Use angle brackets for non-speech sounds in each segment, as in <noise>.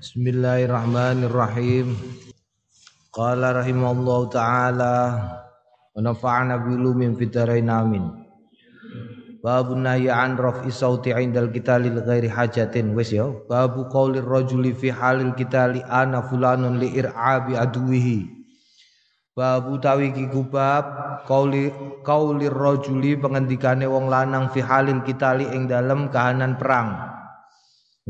Bismillahirrahmanirrahim. Qala rahimallahu taala wa nafa'ana bi ulumin fitarain amin. Babu nahyi an raf'i sauti 'indal qitali ghairi hajatin wis ya. Babu qaulir rajuli fi halil qitali ana fulanun li ir'abi aduwihi. Babu tawi ki kubab qauli qaulir rajuli pengendikane wong lanang fi halil kitali ing dalem kahanan perang.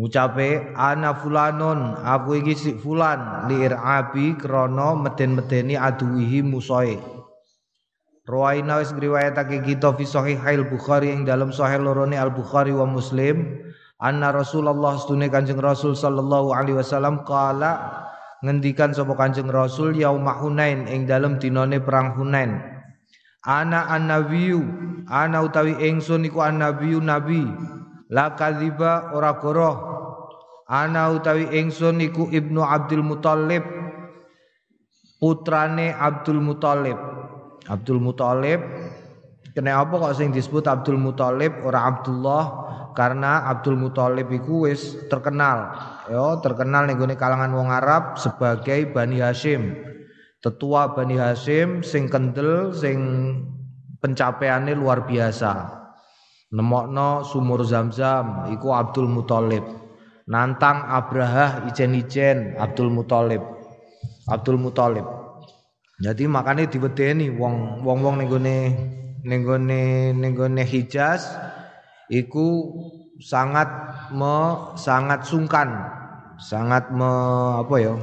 Ngucape ana fulanun aku iki si fulan li irabi krana meden-medeni aduwihi musoe. Rawaina wis ngriwayatake kita fi sahihail Bukhari ing dalam sahih lorone Al Bukhari wa Muslim anna Rasulullah stune Kanjeng Rasul sallallahu alaihi wasallam qala ngendikan sapa Kanjeng Rasul yaumah Hunain ing dalem dinane perang Hunain. Ana annabiyu, ana utawi ingsun iku annabiyu nabi. La kadziba ora goroh. Ana utawi ingsun iku Ibnu Abdul Muthalib. Putrane Abdul Muthalib. Abdul Muthalib kena apa kok sing disebut Abdul Muthalib ora Abdullah karena Abdul Muthalib iku wis terkenal ya terkenal ning kalangan wong Arab sebagai Bani Hashim tetua Bani Hashim sing kendel sing pencapaiannya luar biasa nemokno sumur Zamzam iku Abdul Muthalib. Nantang Abraha ijen-ijen Abdul Muthalib. Abdul Muthalib. Jadi makanya diwedeni wong wong-wong ning gone ning gone ning gone Hijaz iku sangat me, sangat sungkan. Sangat me, apa ya?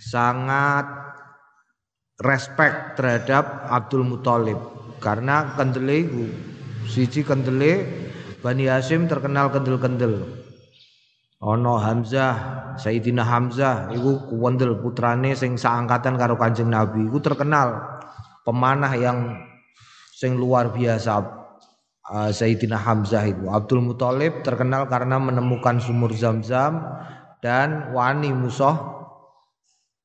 Sangat respect terhadap Abdul Muthalib. Karena kendele siji kendele Bani Hashim terkenal kendel-kendel Ono Hamzah, Sayyidina Hamzah iku kuwendel putrane sing saangkatan karo Kanjeng Nabi. Iku terkenal pemanah yang sing luar biasa. Uh, Sayyidina Hamzah itu. Abdul Muthalib terkenal karena menemukan sumur Zam-Zam dan wani musuh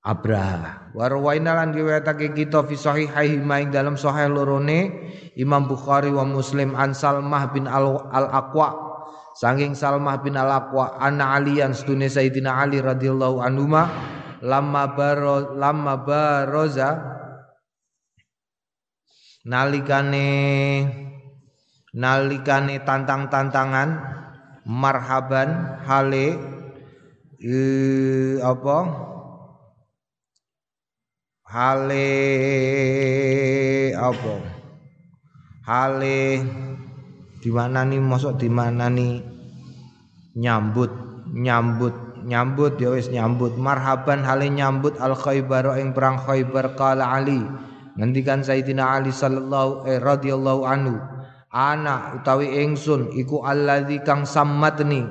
Abraha. Warwaina lan riwayatake kita fi sahihaih ing dalam sahih lorone Imam Bukhari wa Muslim an Salmah bin Al-Aqwa Sanging Salmah bin Al-Aqwa anna Aliyan stune Sayyidina Ali radhiyallahu anhu lamma baro lamma baroza nalikane nalikane tantang-tantangan marhaban hale eh, apa hale apa? Hale di mana nih masuk di mana nih nyambut nyambut nyambut ya wis nyambut. Marhaban hale nyambut al khaybar ing perang khaybar kala ali. Ngendikan Sayyidina Ali sallallahu eh, radhiyallahu anhu ana utawi ingsun iku alladzi kang sammatni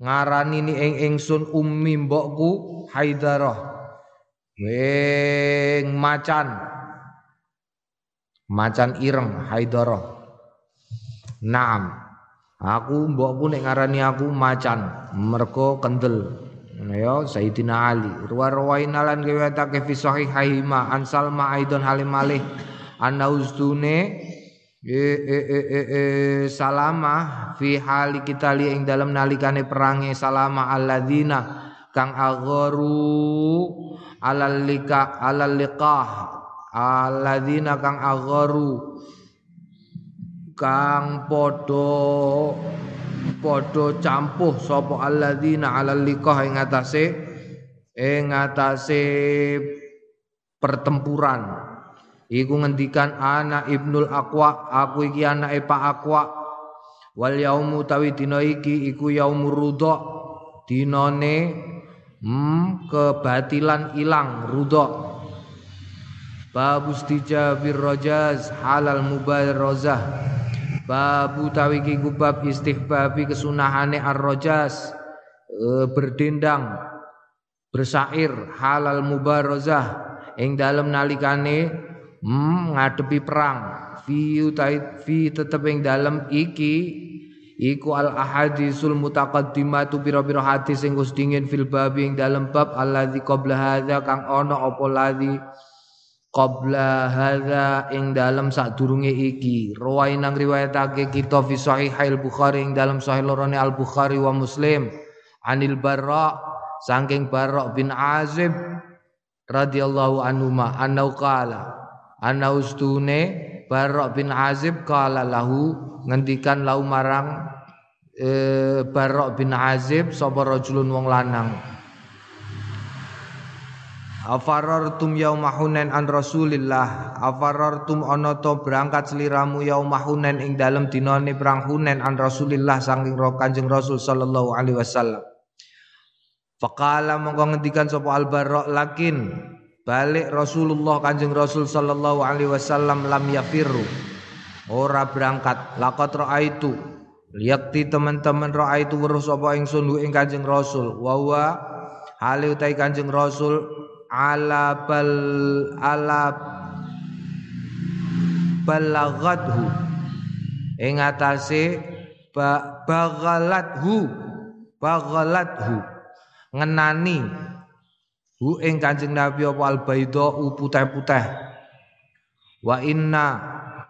ngarani ni ing ingsun ummi mbokku Haidarah wing macan. Macan ireng Haidarah Naam. Aku mbokku nek ngarani aku macan mergo kendel. Ya Sayyidina Ali. Ruwa-ruwaina lan riwayatake fi sahihaihima an Salma aidon halim malih. Anna ustune e, e, e, e, e, salama fi hali kita li ing dalam nalikane perangi salama alladzina kang agharu alal lika alal liqah alladzina kang agharu kang podo podo campuh sapa alladzina alal liqah ing atase ing atase pertempuran Iku ngendikan anak Ibnul Aqwa, aku iki anake Pak Aqwa. Wal yaumu tawi dina iki iku yaumur rudha. Dinane hmm, kebatilan ilang rudha. Babu istijabir rajaz halal mubarazah. Babu tawi iki bab istihbabi kesunahane ar-rajaz e, berdendang bersair halal mubarazah ing dalem nalikane hmm, ngadepi perang fi fi tetep ing dalem iki iku al ahadisul mutaqaddimatu pira-pira hadis sing wis dingin fil bab ing dalem bab alladzi qabla hadza kang ana apa ladzi qabla hadza ing dalem sadurunge iki. Rawai nang riwayatake kita fi sahih al bukhari ing dalem sahih lorone al bukhari wa muslim. Anil barra saking Barok bin Azib radhiyallahu anhu ma annau qala ana ustune Barok bin Azib qala lahu ngendikan lau marang e, Barok bin Azib sapa rajulun wong lanang. Afarartum yauma Hunain an Rasulillah. Afarartum ana to berangkat seliramu yauma Hunain ing dalem dinane perang Hunain an Rasulillah saking Kanjeng Rasul sallallahu alaihi wasallam. Faqala mongko ngendikan sapa Al Barra lakin balik Rasulullah Kanjeng Rasul sallallahu alaihi wasallam lam yafirru. Ora berangkat. Laqad raaitu. Liyakti teman-teman raaitu weruh sapa ingsun ing Kanjeng Rasul. Wa wa hale utai Kanjeng Rasul ala bal ala balagathu ing atase ba, bagalathu bagalathu ngenani hu ing Kanjeng Nabi apa al putih-putih. Wa inna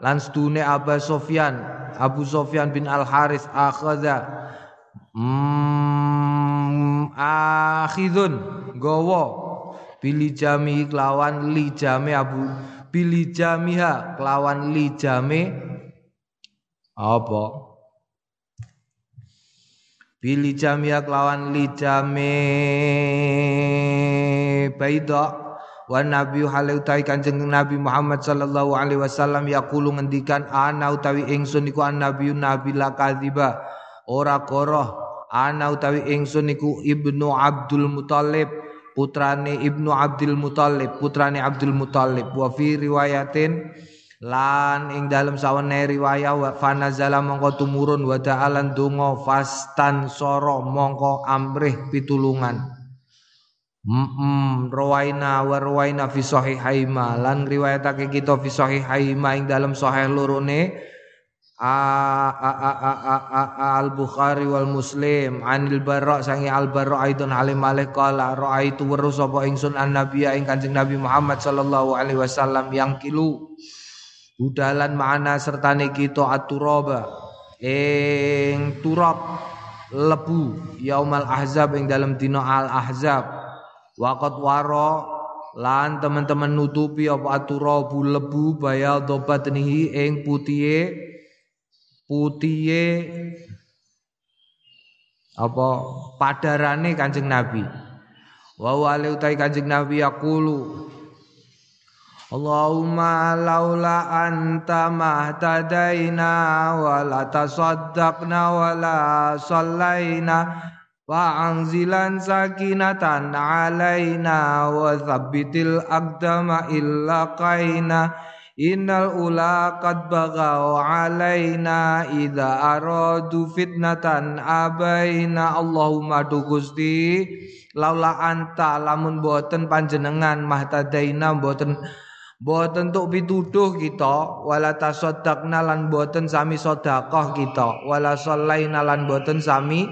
lan stune Abu Sofyan Abu Sofyan bin Al Haris akhadha mm, akhidun gowo bili jami kelawan li jami Abu bili jamiha kelawan li jami apa Bili jamia kelawan lijame baida wa nabi halu utai kanjeng nabi Muhammad sallallahu alaihi wasallam yaqulu ngendikan ana utawi ingsun iku nabi nabi la kadziba. Ora koroh. Ana utawi ingsun iku ibnu Abdul Muthalib putrane ibnu Abdul Muthalib putrane Abdul Muthalib. Wa fi riwayatin lan ing dalam sawane riwayah wa fanazala mongko tumurun wa ta'alan donga fastan soro mongko amrih pitulungan. Mm, rawaina wa rawaina fi sahihaima. Lan riwayatake kita fi sahihaima ing dalam sahih lorone al Bukhari wal Muslim. Anil Barra sangi al Barra aidon alim alih qala raaitu weruh sapa ingsun an nabiya ing Kanjeng Nabi Muhammad sallallahu alaihi wasallam yang kilu budalan mana sertane kita aturoba ing turab lebu yaumal ahzab ing dalam dino al ahzab waqat waro lan teman-teman nutupi apa aturabu lebu bayal dobat nihi ing putiye putiye apa padarane Kanjeng Nabi. Wa wale utai Kanjeng Nabi yaqulu Allahumma laula anta mahtadaina wa la tasaddaqna wa la sallaina wa anzilan sakinatan alaina wa thabbitil aqdama illa qaina. Innal ula qad baghaw alaina idza aradu fitnatan abaina. Allahumma du Gusti laula anta lamun boten panjenengan mahtadaina boten Boten tuk pituduh kita wala tasaddaqna lan boten sami sedekah kita wala shallaina lan boten sami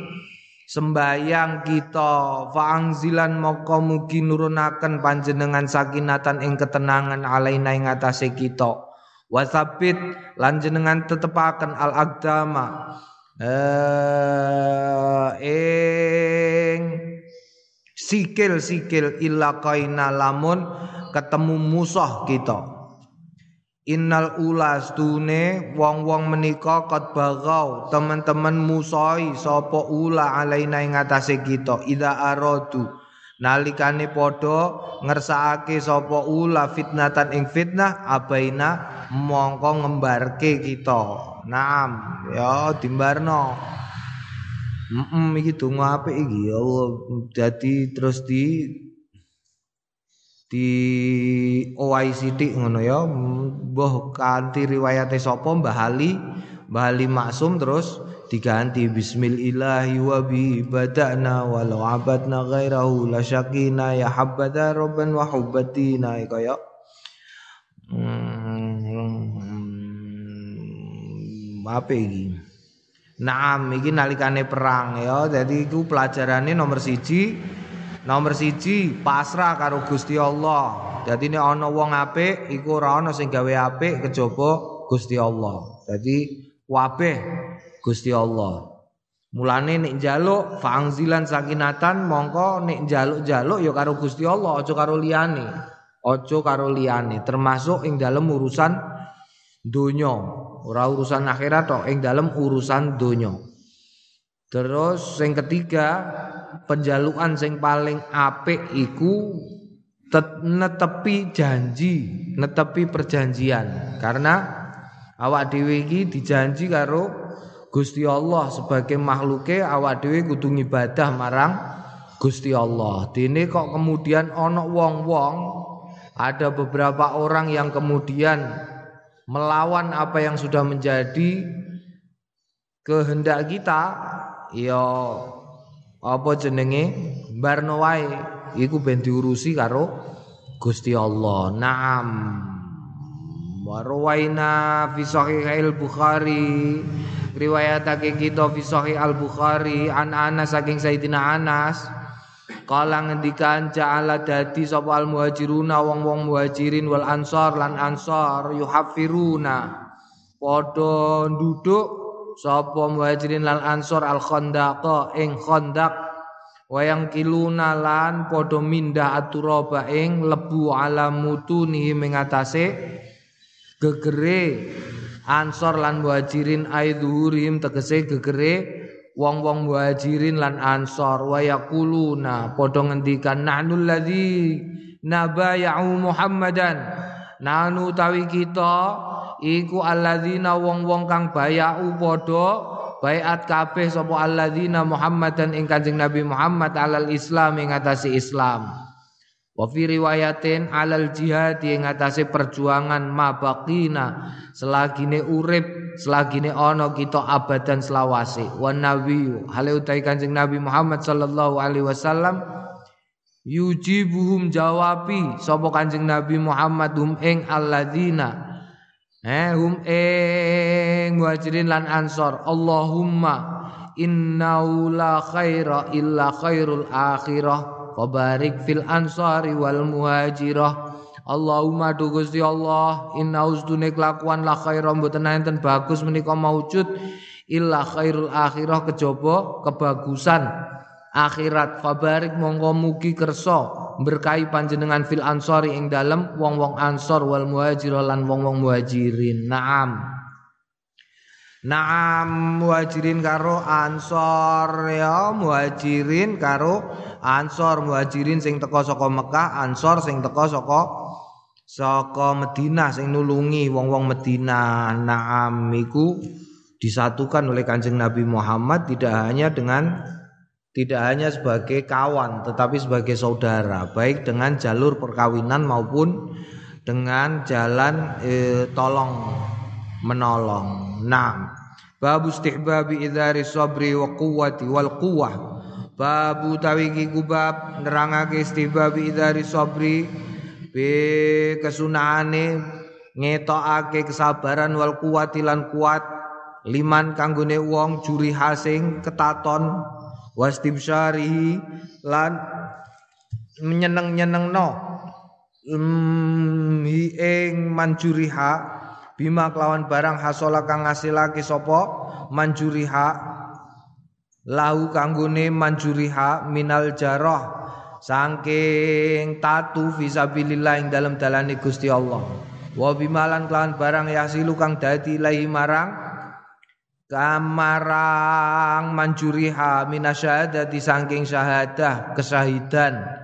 sembayang kita. Faangzilan moko mugi nurunaken panjenengan sakinatan ing ketenangan alaina ing atase kita. Wasabit lan jenengan tetepaken al agdama eh ing sikil-sikil illa kaina lamun ketemu musuh kita. Innal ulas tune wong-wong menika kot bagau teman-teman musoi sapa ula alaina ing atase kita ida aradu. Nalikane padha ngersakake sapa ula fitnatan ing fitnah abaina mongko ngembarke kita. Naam ya dimbarno Mm iki donga apik iki ya dadi terus di di oai sithik ngono ya. Mbah kanthi riwayate sapa? Mbah Ali Mbah Ali maksum terus diganti bismillahi wa bi badana walau abadna ghairahu la syakina ya habada rabban wa hubbatina kaya hmm, apa iki Naam iki nalikane perang ya. Jadi iku pelajarane nomor siji Nomor siji pasrah karo Gusti Allah. Jadi ini ana wong apik iku ora ana sing gawe apik kejaba Gusti Allah. Jadi wabeh Gusti Allah. Mulane nek njaluk fangzilan sakinatan mongko nek njaluk-njaluk ya karo Gusti Allah aja karo liyane. Aja karo liyane termasuk ing dalam urusan donya. Ora urusan akhirat tok ing dalam urusan donya. Terus yang ketiga penjalukan sing paling apik iku netepi janji, netepi perjanjian. Karena awak dhewe iki dijanji karo Gusti Allah sebagai makhluke awak dhewe kudu ngibadah marang Gusti Allah. Dene kok kemudian ana wong-wong ada beberapa orang yang kemudian melawan apa yang sudah menjadi kehendak kita ya apa jenenge barno wae iku ben diurusi karo Gusti Allah. Naam. Warwaina fi sahihil Bukhari riwayatake kita fi sahih Al Bukhari an Anas saking Sayyidina Anas kala ngendikan ja'ala dadi sapa al muhajiruna wong-wong muhajirin wal ansor lan ansor yuhafiruna padha nduduk sapa muhajirin lan ansor al khandaqa ing khandaq wayang kiluna lan padha mindah aturaba ing lebu ala mutunihi mengatase gegere. Ansor lan muhajirin aidhurim tegese gegere wong-wong muhajirin lan ansor wa yaquluna padha ngendikan nahnul ladzi nabaya'u Muhammadan. Nanu tawi kita iku alladzina wong-wong kang bayau padha baiat kabeh sapa alladzina Muhammadan ing Kanjeng Nabi Muhammad alal Islam ing atase Islam Wa fi riwayatin alal jihad yang ngatasi perjuangan mabakina selagine urip selagine ono kita abadan selawase wa nabiyyu hale utai Kanjeng Nabi Muhammad sallallahu alaihi wasallam yujibuhum jawabi sapa Kanjeng Nabi Muhammad hum ing alladzina eh hum ing muhajirin lan ansor Allahumma innahu la khaira illa khairul akhirah Wabarik fil ansari wal muhajirah Allahumma du Gusti Allah inna usdune kelakuan la khairam mboten enten bagus menika maujud illa khairul akhirah kejaba kebagusan akhirat. Fabarik monggo mugi kersa berkahi panjenengan fil ansari ing dalem wong-wong ansor wal muhajirah lan wong-wong muhajirin. Naam Naam muhajirin karo ansor. Ya muhajirin karo ansor. Muhajirin sing teko saka Mekah ansor sing teko saka saka Madinah sing nulungi wong-wong Madinah naam iku disatukan oleh Kanjeng Nabi Muhammad tidak hanya dengan tidak hanya sebagai kawan tetapi sebagai saudara baik dengan jalur perkawinan maupun dengan jalan eh, tolong menolong. Naam. Babu istihbabi idzari sabri wa quwwati wal quwwah. Babu tawiki kubab nerangake istihbabi idzari sabri be kesunahane ngetokake kesabaran wal quwwati lan kuat liman kanggone wong juri hasing ketaton wastibsyarihi lan menyeneng-nyenengno um, ing manjuriha bima kelawan barang hasola kang ngasilake sapa? Manjuriha lahu kanggone manjuriha minal jarah. Saking tatu fisabilillah ing dalam dalane Gusti Allah. Wa bimalan kelawan barang yasilu kang dadi lahi marang. Kamarang manjuriha minasyahadati saking syahadah kesahidan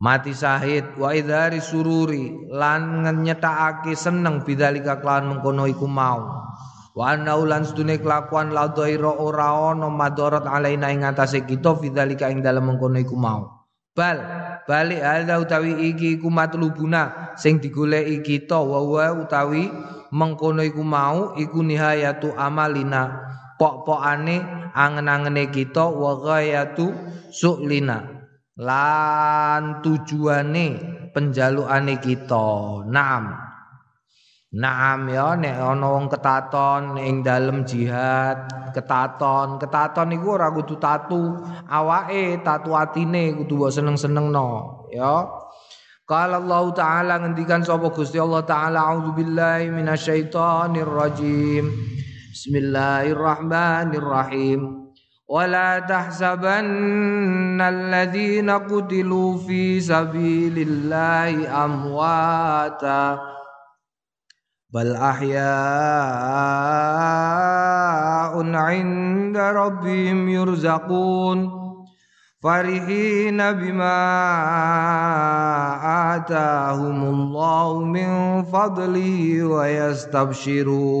mati syahid wa idhari sururi lan nyetakake seneng bidzalika kelawan mengkono iku mau. Wa anna ulan sedune kelakuan la dhaira ora ana madarat alaina ing atase kita bidzalika ing dalem mengkono iku mau. Bal balik hadza utawi iki iku matlubuna sing digoleki kita wa wa utawi mengkono iku mau iku nihayatu amalina pok-pokane angen-angene kita wa ghayatu su'lina lan tujuane penjalukane kita. Naam. Naam ya nek ana wong ketaton ing dalem jihad ketaton. Ketaton iku ora kudu tatu. Awake tatu atine kudu mbok seneng-senengno ya. Qala Allah Ta'ala ngendikan sapa Gusti Allah Ta'ala A'udzubillahi minasyaitonir rajim Bismillahirrahmanirrahim ولا تحسبن الذين قتلوا في سبيل الله أمواتا بل أحياء عند ربهم يرزقون فرحين بما آتاهم الله من فضله ويستبشرون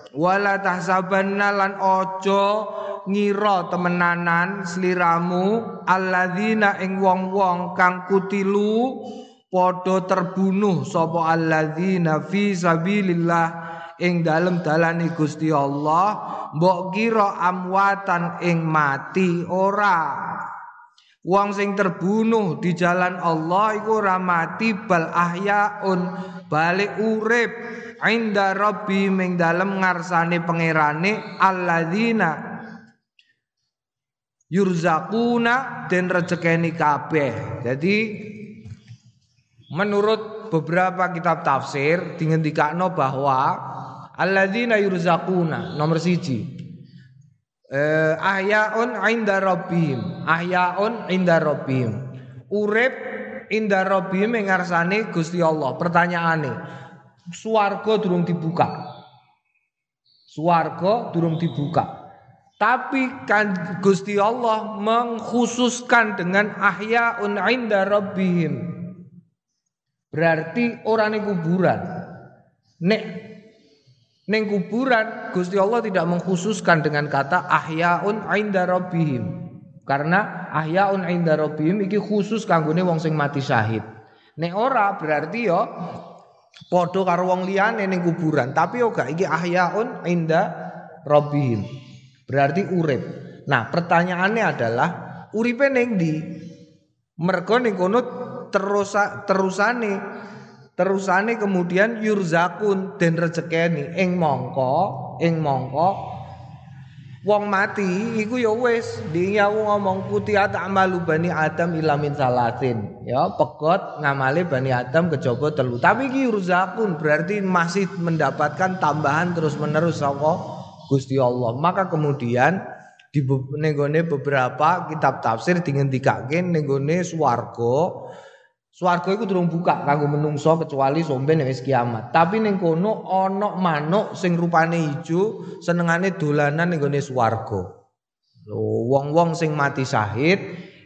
Wala tahsabanna lan ojo ngira temenanan sliramu alladzina ing wong-wong kang kutilu padha terbunuh sapa alladzina fi sabilillah ing dalem dalane Gusti Allah mbok kira amwatan ing mati ora. Wong sing terbunuh di jalan Allah iku ora mati bal ahyaun balik urip inda rabbi ming dalem ngarsane pangerane alladzina yurzakuna den rezekeni kabeh. Jadi menurut beberapa kitab tafsir dingendikakno bahwa alladzina yurzakuna nomor siji eh, ahyaun inda rabbihim ahyaun inda rabbihim urip inda rabbihim ngarsane Gusti Allah pertanyaane swarga durung dibuka swarga durung dibuka tapi kan Gusti Allah mengkhususkan dengan ahyaun inda rabbihim berarti orang ini kuburan nek Neng kuburan Gusti Allah tidak mengkhususkan dengan kata ahyaun inda rabbihim. Karena ahyaun inda rabbihim iki khusus kanggone wong sing mati syahid. Nek ora berarti yo padha karo wong liyane ning kuburan, tapi yo gak iki ahyaun inda rabbihim. Berarti urip. Nah, pertanyaannya adalah uripe ning ndi? Mergo ning kono terus terusane terusane kemudian yurzakun den rezekeni ing mongko ing mongko wong mati iku ya wis. Dinyawu ngomong putih amalu bani adam ilamin salatin. Ya pegot ngamali bani adam kejaba telu. Tapi iki yurzakun berarti masih mendapatkan tambahan terus menerus saka Gusti Allah. Maka kemudian di nenggone beberapa kitab tafsir dingendikake nenggone swarga Swarga iku durung buka kanggo menungso kecuali somben wis kiamat. Tapi ning kono ana manuk sing rupane ijo, senengane dolanan ning gone swarga. Wong-wong sing mati syahid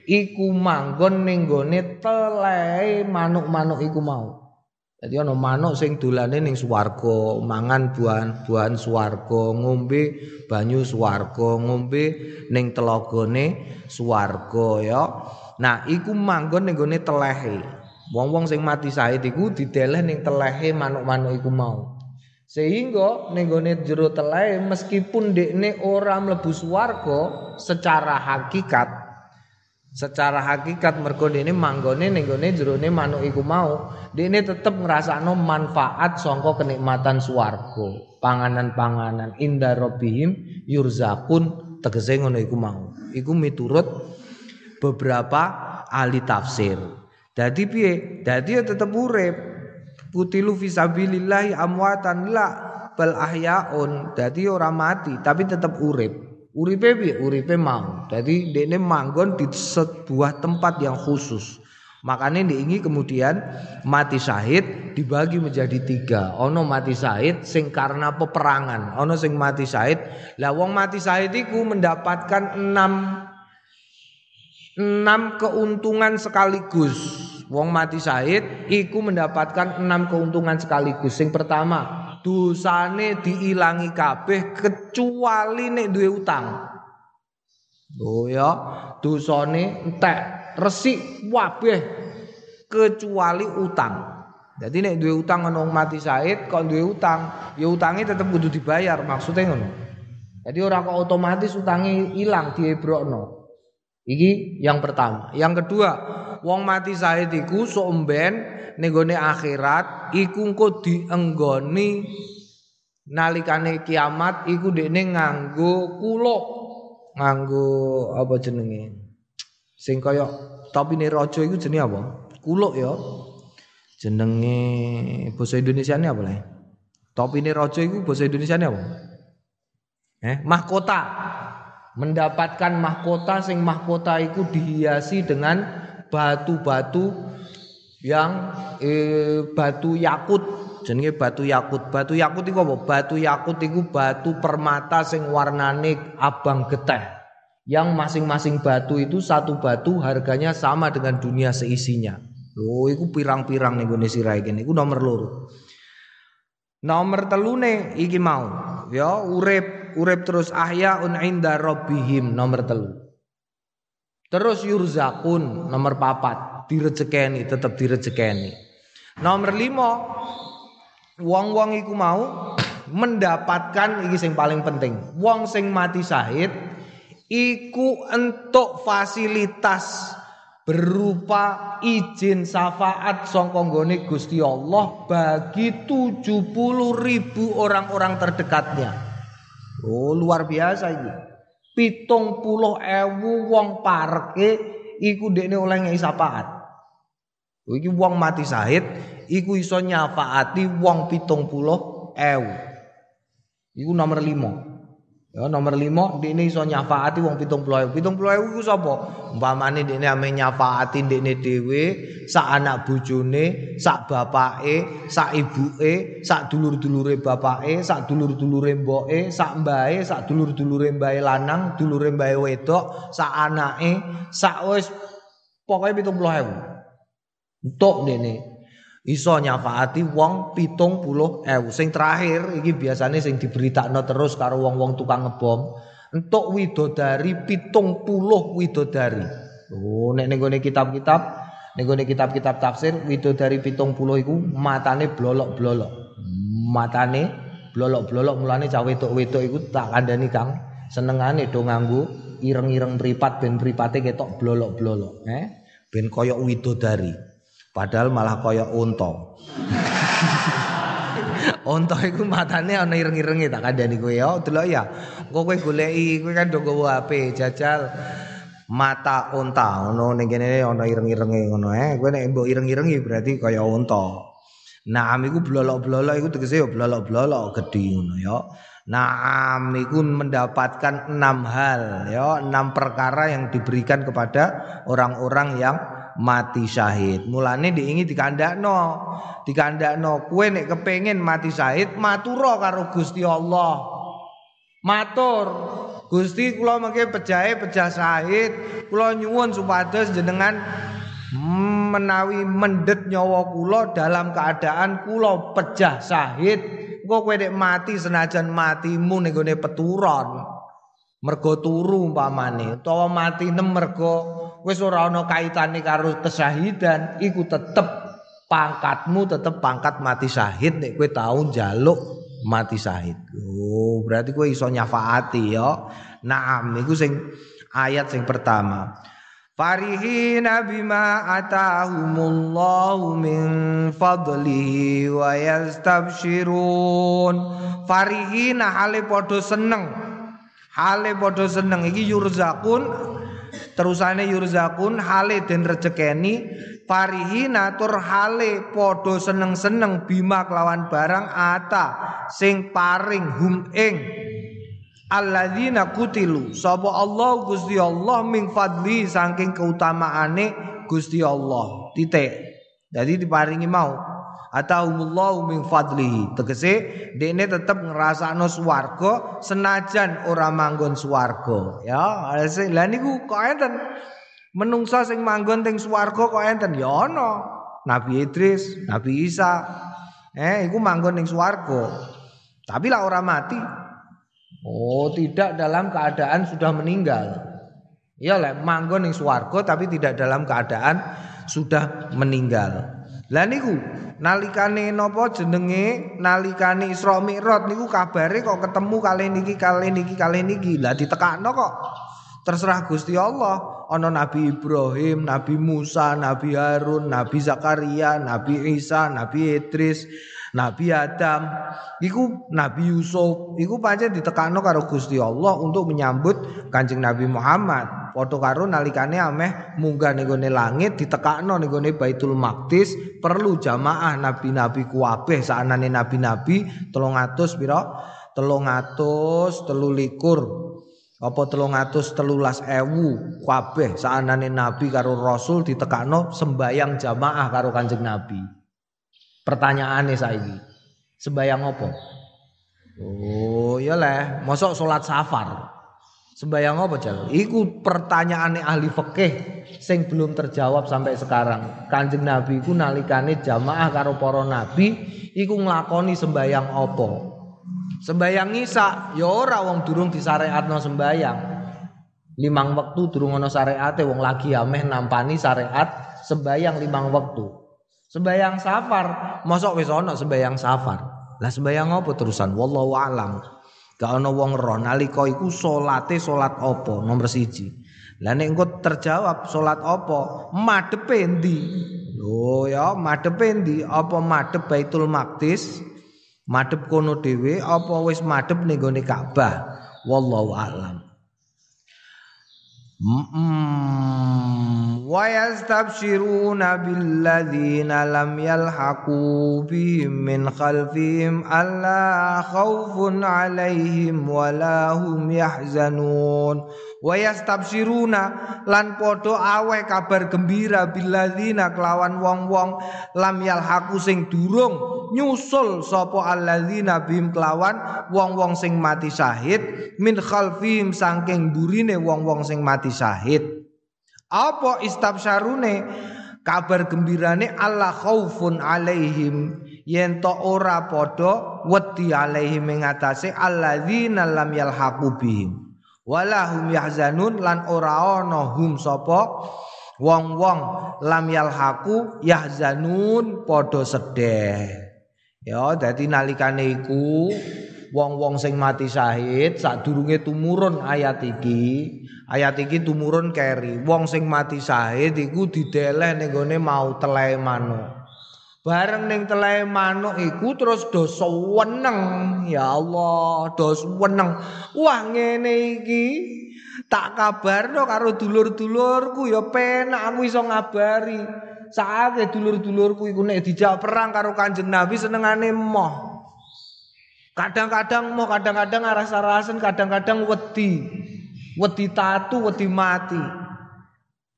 iku manggon ning gone telehe manuk-manuk iku mau. Jadi ana manuk sing dolane ning swarga, mangan buahan-buahan swarga, ngombe banyu swarga, ngombe ning telagane swarga ya. Nah, iku manggon ning gone telehe. Wong-wong sing mati syahid iku dideleh ning telehe manuk-manuk iku mau. Sehingga ning gone jero telehe meskipun dekne ora mlebu swarga secara hakikat secara hakikat mergo dene manggone ning gone jerone manuk iku mau, dene tetep ngrasakno manfaat sangka kenikmatan swarga. Panganan-panganan inda rabbihim yurzakun tegese ngono iku mau. Iku miturut beberapa ahli tafsir. Dadi piye? Dadi ya tetep urip. Kutilu fisabilillahi amwatan la bal ahyaun. Dadi ora mati tapi tetep urip. Uripe piye? Uripe mau. Dadi dekne manggon di sebuah tempat yang khusus. Makanya diingi kemudian mati syahid dibagi menjadi tiga. Ono mati syahid sing karena peperangan. Ono sing mati syahid. Lah wong mati syahid itu mendapatkan enam enam keuntungan sekaligus. Wong mati syahid iku mendapatkan enam keuntungan sekaligus. Yang pertama, dosane diilangi kabeh kecuali nek duwe utang. Oh ya, dosane entek resik wabeh kecuali utang. Jadi nek duwe utang ana mati syahid kok duwe utang, ya utangnya tetep kudu dibayar maksudnya ngono. Jadi orang kok otomatis utangnya hilang diebrokno. Iki yang pertama. Yang kedua, wong mati syahid iku somben ning akhirat iku engko dienggoni nalikane kiamat iku dekne nganggo kuluk. Nganggo apa jenenge? Sing kaya topine raja iku jenenge apa? Kuluk ya. Jenenge basa Indonesia ini apa lah? Topine raja iku basa Indonesia ini apa? Eh, mahkota mendapatkan mahkota sing mahkota itu dihiasi dengan batu-batu yang eh, batu yakut. Jenenge batu yakut. Batu yakut itu apa? Batu yakut itu batu permata sing warnane abang geteh. Yang masing-masing batu itu satu batu harganya sama dengan dunia seisinya. Loh itu pirang-pirang nih sirai gini itu nomor loro. Nomor telune iki mau. Ya urep urip terus ahyaun inda rabbihim nomor telu. Terus yurzakun nomor papat direjekeni tetap direjekeni. Nomor lima wong-wong iku mau mendapatkan iki sing paling penting. Wong sing mati syahid iku entuk fasilitas berupa izin syafaat sangka nggone Gusti Allah bagi 70 ribu orang-orang terdekatnya. Oh luar biasa iki. Pitung puluh ewu wong parke iku dekne oleh ngei syafaat. Iki wong mati sahid iku iso nyafaati wong pitung puluh ewu. Iku nomor lima. Ya nomor lima ini iso nyafaati wong pitung puluh ewu. Pitung puluh ewu sapa? Umpamane ini ame nyafaati ini dewe, sak anak bojone, sak bapake, sak ibuke, sak dulur-dulure bapake, sak dulur-dulure mboke, sak mbae, sak dulur-dulure mbae lanang, dulure mbae wedok, sak anake, sak wis pokoke pitung puluh ewu. Ini iso nyafaati wong pitung puluh ewu. Sing terakhir iki biasanya sing diberitakno terus karo wong-wong tukang ngebom. Entuk widodari pitung puluh widodari. Oh, nek ning kitab-kitab, ning kitab-kitab tafsir widodari pitung puluh iku matane blolok-blolok. Matane blolok-blolok mulane cah wedok-wedok iku tak kandhani Kang. Senengane do nganggo ireng-ireng mripat ben mripate ketok blolok-blolok, eh? Ben koyok widodari. Padahal malah kaya unta. <laughs> unta iku matane ana ireng-irenge tak kandhani kowe ya. Delok ya. Engko kowe goleki kowe kan do nggawa HP jajal mata unta ngono ning kene ana ireng-irenge ngono eh. Kowe nek mbok ireng-irengi berarti kaya unta. Naam iku blolok-blolok iku tegese ya blolok-blolok gedhi ngono ya. Naam iku mendapatkan enam hal ya, enam perkara yang diberikan kepada orang-orang yang mati syahid. Mulane diingi dikandakno. Dikandakno kowe nek kepengin mati syahid matura karo Gusti Allah. Matur. Gusti kula mengke pejahe pejah syahid, kula nyuwun supados jenengan menawi mendet nyawa kula dalam keadaan kula pejah syahid. Engko kowe nek mati senajan matimu ning peturon. Mergo turu umpamane utawa mati nem mergo wis ora ana kaitane karo kesyahidan iku tetep pangkatmu tetep pangkat mati syahid nek kowe tau njaluk mati syahid. Oh, berarti kowe iso nyafaati ya. Naam iku sing ayat sing pertama. Farihina bima atahumullahu min fadlihi wa yastabshirun. Farihina hale padha seneng. Hale padha seneng iki yurzakun terusane yurzakun hale den rezekeni farihina tur hale padha seneng-seneng bima kelawan barang ata sing paring hum ing. Alladzina kutilu sapa Allah Gusti Allah ming fadli saking keutamaane Gusti Allah. Titik. Jadi diparingi mau Atahumullahu min fadlihi. Tegese dekne tetep ngrasakno swarga senajan ora manggon swarga. Ya, lah niku kok enten menungsa sing manggon teng swarga kok enten ya ana. Nabi Idris, Nabi Isa. Eh, iku manggon ning swarga. Tapi lah ora mati. Oh, tidak dalam keadaan sudah meninggal. Iya lah manggon ning swarga tapi tidak dalam keadaan sudah meninggal. Lah niku nalikane napa jenenge nalikane Isra Mi'raj niku kabare kok ketemu kali niki kali niki kali niki. Lah ditekakno kok terserah Gusti Allah. ana Nabi Ibrahim, Nabi Musa, Nabi Harun, Nabi Zakaria, Nabi Isa, Nabi Idris, Nabi Adam, iku Nabi Yusuf, iku pancen ditekakno karo Gusti Allah untuk menyambut Kanjeng Nabi Muhammad. Padha karo nalikane ameh munggah ning langit ditekakno ning Baitul Maqdis, perlu jamaah nabi-nabi kuwabeh saanane nabi-nabi 300 pira? 300 telulikur apa telung atus telulas ewu kabeh saanane nabi karo rasul ditekakno sembayang jamaah karo kanjeng nabi pertanyaane saiki sembayang apa? Oh iya leh mosok salat safar. Sembayang apa jal? Iku pertanyaane ahli fikih sing belum terjawab sampai sekarang. Kanjeng nabi iku nalikane jamaah karo para nabi iku nglakoni sembayang apa? Sembayang ngisa ya ora wong durung disyariatno sembayang. Limang waktu durung ana syariate wong lagi ameh nampani syariat sembayang limang waktu. Sembayang safar, mosok wis ana sembayang safar. Lah sembayang apa terusan? Wallahu alam. Gak ana wong roh nalika iku salate salat apa nomor siji. Lah nek terjawab salat apa? Madhepe endi? Ya madhepe endi? Apa madhep Baitul Maqdis? madhep kono dhewe apa wis madhep ning Ka'bah wallahu a'lam wa yastabshiruna billadzina lam yalhaqu bihim min khalfihim alla khaufun alaihim wala hum yahzanun wa yastabshiruna lan padha aweh kabar gembira billadzina kelawan wong-wong lam yalhaqu sing durung nyusul sapa alladzina bim kelawan wong-wong sing mati syahid min khalfihim saking burine wong-wong sing mati syahid apa istabsyarune kabar gembirane Allah khaufun alaihim. Yen to ora padha wedi alaihim ing atase alladzina lam yalhaqu bihim. Walahum yahzanun lan ora ana hum sapa? Wong-wong lam yalhaqu yahzanun padha sedih Ya, dadi nalikane iku wong-wong sing mati syahid sadurunge tumurun ayat iki, ayat iki tumurun keri. Wong sing mati syahid iku dideleh ning gone mau telai manuk. Bareng ning telai manuk iku terus do seneng. Ya Allah, do seneng. Wah ngene iki tak kabarno karo dulur-dulurku ya penak aku iso ngabari. Saate dulur-dulurku iku nek dijak perang karo Kanjeng Nabi senengane moh. Kadang-kadang moh, kadang-kadang aras-arasen, kadang-kadang wedi. Wedi tatu, wedi mati.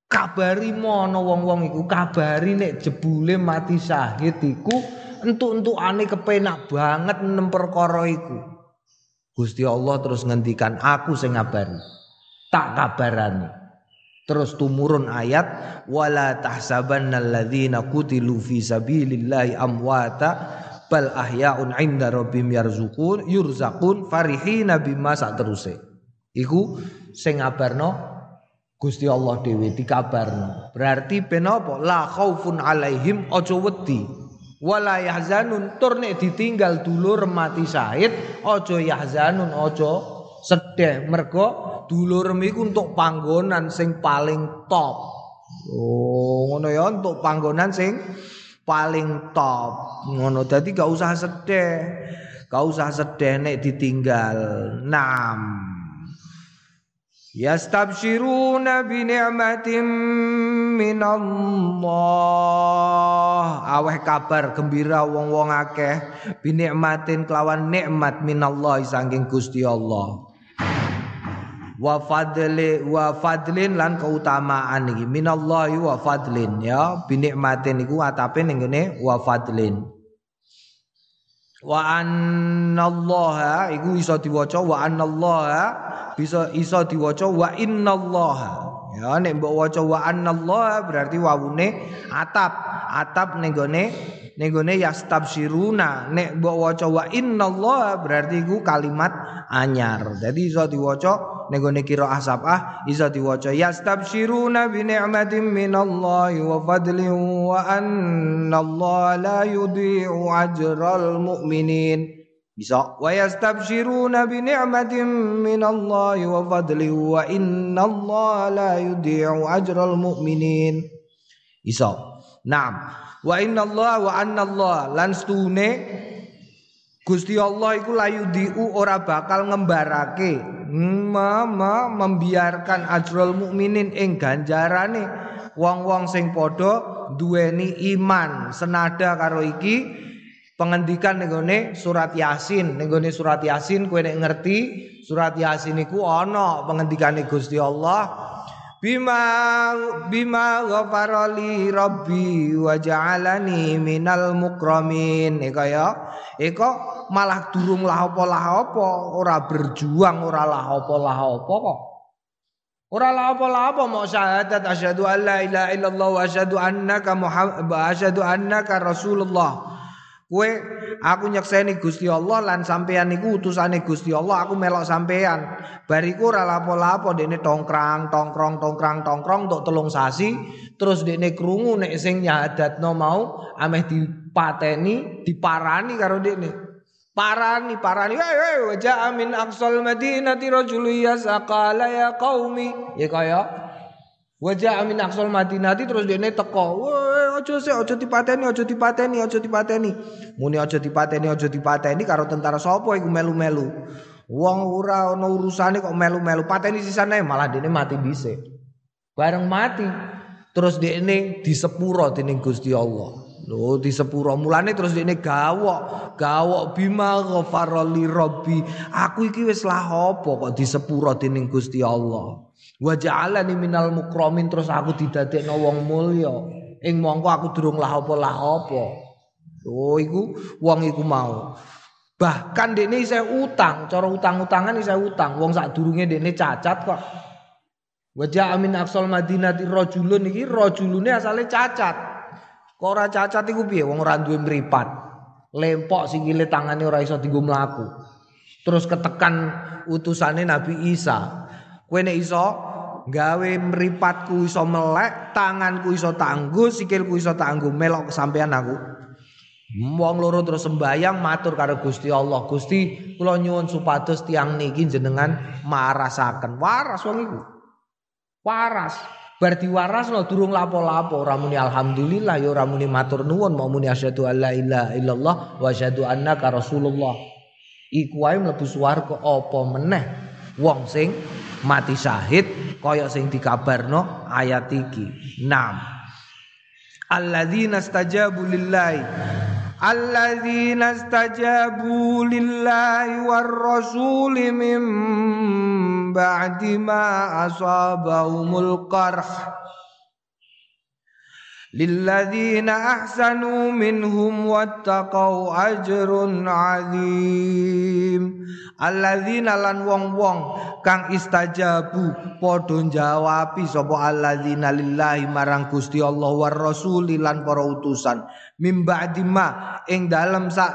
Kabari mono wong-wong iku, kabari nek jebule mati syahid iku entuk-entukane kepenak banget nem perkara iku. Gusti Allah terus ngendikan aku sing ngabari. Tak kabarani. Terus tumurun ayat wala tahsabannal ladzina qutilu fi sabilillahi amwata bal ahyaun 'inda rabbim yarzukun yurzaqun farihina bima sak. Iku sing ngabarno Gusti Allah dhewe dikabarno. Berarti penapa? La khaufun alaihim aja wedi. Wala yahzanun tur nek ditinggal dulur mati syahid aja yahzanun aja sedih mergo dulur iku untuk panggonan sing paling top. Oh, ngono ya untuk panggonan sing paling top. Ngono dadi gak usah sedih. Gak usah sedih nek ditinggal. Nam. Yastabshiruna bi ni'matin min Allah. Aweh kabar gembira wong-wong akeh. Bi kelawan nikmat min Allah saking Gusti Allah. Wa fadli wa fadlin lan keutamaan iki. Minallahi wa fadlin ya. Binikmatin iku atape ning ngene wa fadlin wa annallaha iku iso diwaca wa annallaha bisa iso diwaca wa innallaha ya nek mbok waca wa annallaha berarti wawune atap atap ning gone ning gone yastabsiruna. Nek mbok waca wa innallaha berarti iku kalimat anyar. Jadi iso diwaca ning gone sabah iso diwaca yastabshiruna bi ni'matin minallahi wa fadlin wa anna Allah la yudhi'u ajral mu'minin Bisa. Wa yastabshiruna bi ni'matin min Allah wa fadli wa inna Allah la yudhi'u ajral mu'minin. Bisa. Naam. Wa inna Allah wa anna Allah lan stune Gusti Allah iku layu diu ora bakal ngembarake mama membiarkan ajrul mukminin ing ganjarane wong-wong sing padha duweni iman senada karo iki pengendikan ning surat Yasin. Ning surat Yasin kowe nek ngerti surat Yasin iku ana pengendikane Gusti Allah. Bima bima ghafarali rabbi wa ja'alani minal mukramin. Eka ya. Eka malah durung lah apa-lah apa ora berjuang ora lah apa-lah apa kok. Ora lah apa-lah apa mau syahadat asyhadu an la ilaha illallah wa asyhadu annaka muhammad asyhadu annaka rasulullah Kue aku nyekseni Gusti Allah lan sampean niku utusane Gusti Allah aku melok sampean. Bariku ora lapo-lapo dekne tongkrang, tongkrong, tongkrang, tongkrong untuk telung sasi, terus dekne krungu nek sing nyadatno mau ameh dipateni, diparani karo dekne. Parani, parani, wei wajah amin aqsal madinati rajulu yasaqala ya qaumi. Ya kaya Wajah amin aksol madinati terus dia teko. Woi, ojo sih, ojo dipateni, ojo dipateni, ojo dipateni. Muni ojo dipateni, ojo dipateni karo tentara sopo iku melu-melu. Wong ora ana urusane kok melu-melu. Pateni sisane malah dene mati dhisik. Bareng mati terus dekne disepuro dening Gusti Allah. Lho di sepuro mulane terus dene gawok, gawok bima ghafarali rabbi. Aku iki wis lah apa kok di sepuro dening Gusti Allah. Wa ja'alani minal mukramin terus aku didadekno wong mulya. Ing mongko aku durung lah apa lah apa. Oh iku wong iku mau. Bahkan dekne isih utang, cara utang-utangan isih utang. Wong sak durunge dekne cacat kok. Wajah amin aksal madinati rojulun iki rojulune asale cacat. Kok ora cacat iku piye wong ora duwe mripat. Lempok sikile tangane ora iso dienggo mlaku. Terus ketekan utusane Nabi Isa. Kowe nek iso gawe mripatku iso melek, tanganku iso tangguh, sikilku iso tangguh melok kesampean aku. Wong loro terus sembayang matur karo Gusti Allah. Gusti kula nyuwun supados tiang niki jenengan marasaken. Waras wong iku. Waras. Bar no durung lapo-lapo ora muni alhamdulillah ya ora muni matur nuwun mau muni asyhadu alla ilaha illallah wa asyhadu annaka rasulullah. Iku wae mlebu swarga apa meneh wong sing mati syahid kaya sing dikabarno ayat iki. 6. Alladzina stajabu lillahi Alladzina stajabu lillahi war rasuli mim ba'di ma asabahumul qarh Lilladzina ahsanu minhum wattaqau ajrun azim Alladzina lan wong-wong kang istajabu padha jawabi sapa alladzina lillahi marang Gusti Allah war rasuli lan para utusan. Mim ba'di ma ing dalem sak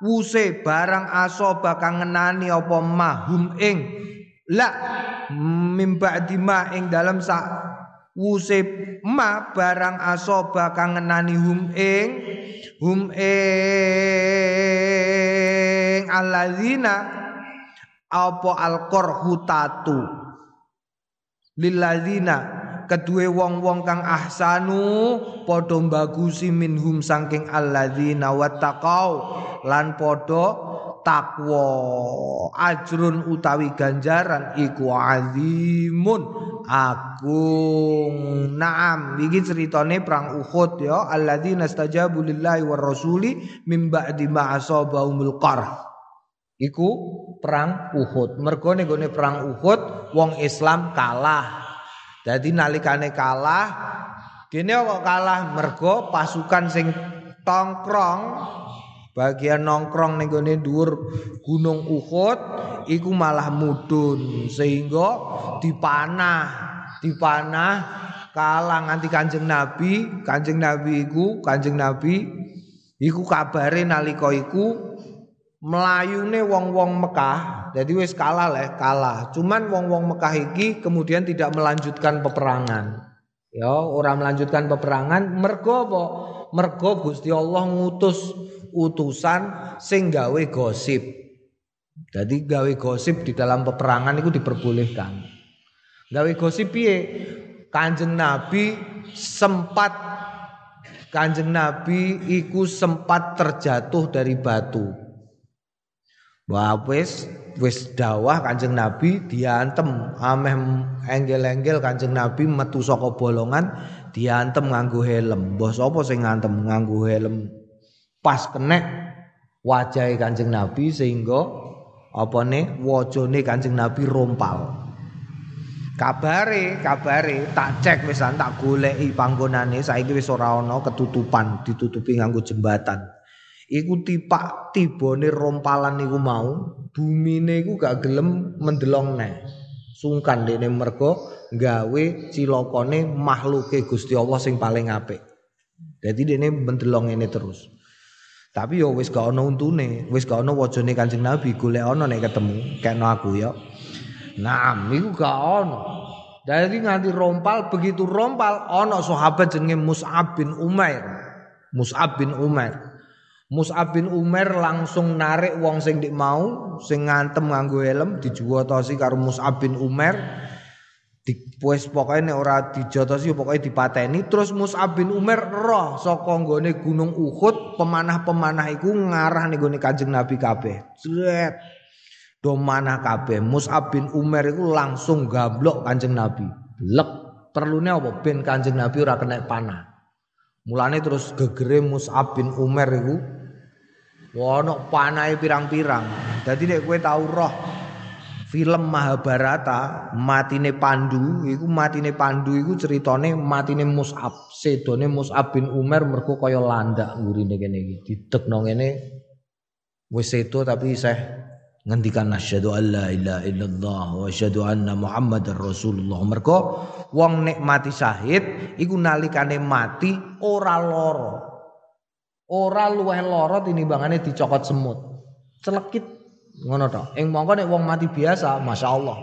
wuse barang aso bakang ngenani apa mahum ing. La mimba dima ing dalam sak wusip ma barang asoba kang ngenani hum ing hum ing alladzina apa alqarhu tatu lilladzina kedue wong-wong kang ahsanu padha bagusi minhum saking alladzina wattaqau lan padha takwa. Ajrun utawi ganjaran iku azimun agung. Naam iki ceritane perang Uhud ya. Alladzina stajabu lillahi war rasuli mim ba'di ma asabahumul iku perang Uhud. Mergo ning perang Uhud wong Islam kalah jadi nalikane kalah kene kok kalah mergo pasukan sing tongkrong. Bagian nongkrong ning gone dhuwur Gunung Uhud iku malah mudun sehingga dipanah, dipanah kalah nganti Kanjeng Nabi, Kanjeng Nabi iku, Kanjeng Nabi iku kabare nalika iku melayune wong-wong Mekah. Jadi wis kalah lah, kalah. Cuman wong-wong Mekah iki kemudian tidak melanjutkan peperangan. Ya, orang melanjutkan peperangan mergo apa? Mergo Gusti Allah ngutus utusan sing gawe gosip. Jadi gawe gosip di dalam peperangan itu diperbolehkan. Gawe gosip piye? Kanjeng Nabi sempat Kanjeng Nabi iku sempat terjatuh dari batu. Wah wis wis dawah Kanjeng Nabi diantem ameh enggel-enggel Kanjeng Nabi metu saka bolongan diantem nganggo helm. Mbah sapa sing ngantem nganggo helm pas kenek wajah Kanjeng Nabi sehingga apa ne wajane Kanjeng Nabi rompal. Kabare, kabare tak cek wisan tak goleki panggonane saiki wis ora ana ketutupan, ditutupi nganggo jembatan. Iku tipak tibone rompalan niku mau, bumine iku gak gelem mendelong neh. Sungkan dene mergo gawe cilokone makhluke Gusti Allah sing paling apik. Dadi dene mendelong ini terus. Tapi yo wis gak ana untune, wis gak ana wajane Kanjeng Nabi golek ana nek ketemu, kena aku ya. Nah, iku gak ono. Dari nganti rompal begitu rompal ono sahabat jenenge Mus'ab bin Umair. Mus'ab bin Umair. Mus'ab bin Umair langsung narik wong sing dik mau sing ngantem nganggo helm dijuwotosi karo Mus'ab bin Umair. Di wis pokoke nek ora dijotosi pokoke dipateni. Terus Mus'ab bin Umair roh saka nggone Gunung Uhud pemanah-pemanah iku ngarah ning gone Kanjeng Nabi kabeh. Zret do manah kabeh. Mus'ab bin Umar itu langsung gablok Kanjeng Nabi. Lek perlunya apa? Ben Kanjeng Nabi ora kena panah. Mulane terus gegere Mus'ab bin Umar itu wono panahe pirang-pirang. Dadi nek kowe tau roh film Mahabharata matine Pandu iku matine Pandu iku ceritane matine Mus'ab sedone Mus'ab bin Umar mergo kaya landak ngurine kene iki. Didekno ngene wis sedo tapi isih ngendikan asyhadu alla ilaha illallah wa asyhadu anna muhammadar rasulullah. Mergo wong nek mati syahid iku nalikane mati ora lara ora luweh lara tinimbangane dicokot semut celekit ngono to ing mongko nek wong mati biasa masyaallah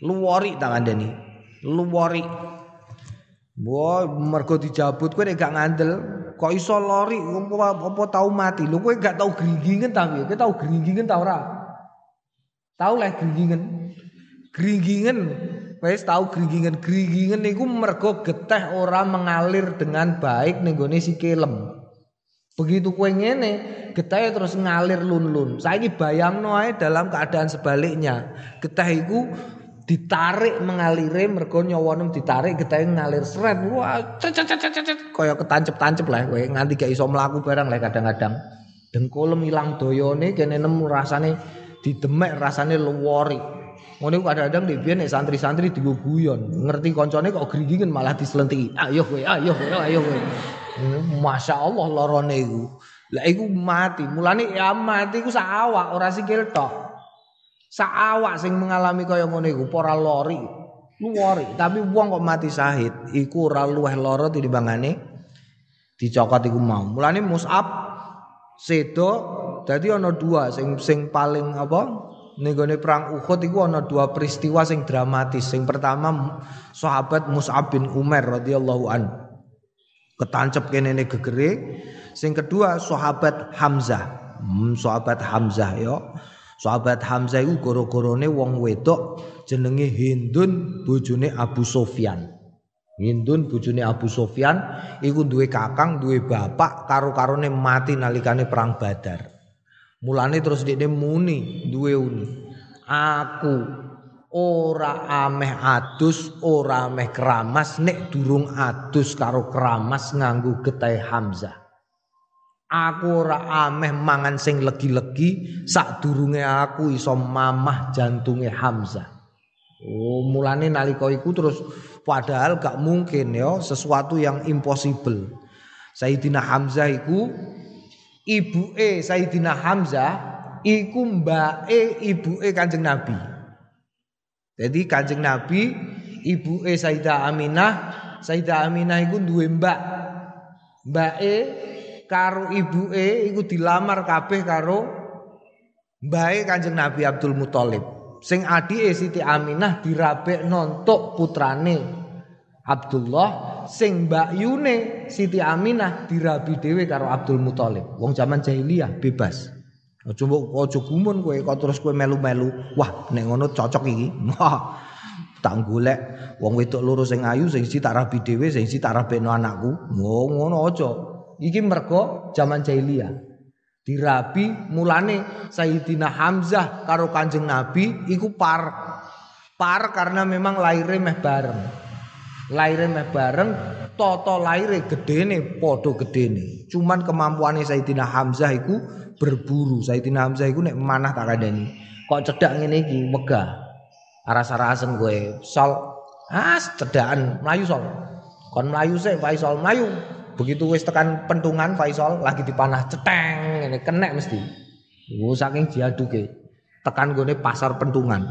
luwori tak kandhani luwori Wah, mergo dijabut kowe nek gak ngandel, kok iso lori apa, tau mati. Lho kowe gak tau gringgingen ta kowe? Kowe tau gringgingen ta ora? Tahu lah gringgingen. Gringgingen wis tahu gringgingen. Gringgingen niku mergo geteh ora mengalir dengan baik ning gone sikilem. Begitu kue ngene, getah terus ngalir lun-lun. Saiki bayangno ae dalam keadaan sebaliknya. Getah iku ditarik mengalire mergo nyawane ditarik getah ngalir seret. Wah, kaya ketancep-tancep lah kowe nganti gak iso mlaku barang lah kadang-kadang. Dengkulem ilang doyone kene nemu rasane didemek rasane luwori. Ngono kadang-kadang nek biyen santri-santri digo guyon, ngerti koncone kok gringgingen malah diselentiki. Ayo kowe, ayo kowe, ayo kowe. Masya Allah lorone iku. Lah iku mati. Mulane ya mati iku sak awak ora sikil tok. Sak awak sing mengalami kaya ngono iku ora lori. Luwori, tapi wong kok mati syahid iku ora luweh lara tinimbangane dicokot iku mau. Mulane Mus'ab sedo Dadi ana dua sing sing paling apa? Ning perang Uhud iku ana dua peristiwa sing dramatis. Sing pertama sahabat Mus'ab bin Umar radhiyallahu an. Ketancep kene ne gegere. Sing kedua sahabat Hamzah. Hmm, sahabat Hamzah ya. Sahabat Hamzah iku goro-gorone wong wedok jenenge Hindun bojone Abu Sofyan. Hindun bojone Abu Sofyan iku duwe kakang, duwe bapak karo-karone mati nalikane perang Badar. Mulane terus dia muni duwe uni. Aku ora ameh adus, ora ameh keramas nek durung adus karo keramas nganggo getih Hamzah. Aku ora ameh mangan sing legi-legi sak durunge aku iso mamah jantunge Hamzah. Oh, mulane nalika iku terus padahal gak mungkin ya sesuatu yang impossible. Sayyidina Hamzah iku ibuke Sayyidina Hamzah iku mbake ibuke Kanjeng Nabi. Jadi Kanjeng Nabi ibuke Sayyidah Aminah, Sayyidah Aminah iku duwe mbak. Mbake karo ibuke iku dilamar kabeh karo mbake Kanjeng Nabi Abdul Muthalib. Sing adike Siti Aminah dirabek nontok putrane Abdullah sing Yune Siti Aminah dirabi dhewe karo Abdul Muthalib. Wong zaman jahiliyah bebas. Aja mbok aja gumun kowe kok terus kowe melu-melu. Wah, nek ngono cocok iki. Wah. Tak golek wong wedok loro sing ayu sing siji tak rabi dhewe, sing siji tak rabekno anakku. Ngono aja. Iki mergo zaman jahiliyah. Dirabi mulane Sayyidina Hamzah karo Kanjeng Nabi iku par par karena memang lahirnya meh bareng. Lahirnya meh bareng, toto gedene podo gedene. Cuman kemampuannya Sayyidina Hamzah iku berburu. Sayyidina Hamzah iku nek manah tak kandani. Kok cedak ngene iki megah. Aras-arasen gue. Sol ah cedakan melayu sol. Kon melayu sih Faisal melayu. Begitu wis tekan pentungan Faisal lagi dipanah ceteng ini kenek mesti. Iku saking diaduke. Tekan gone pasar pentungan.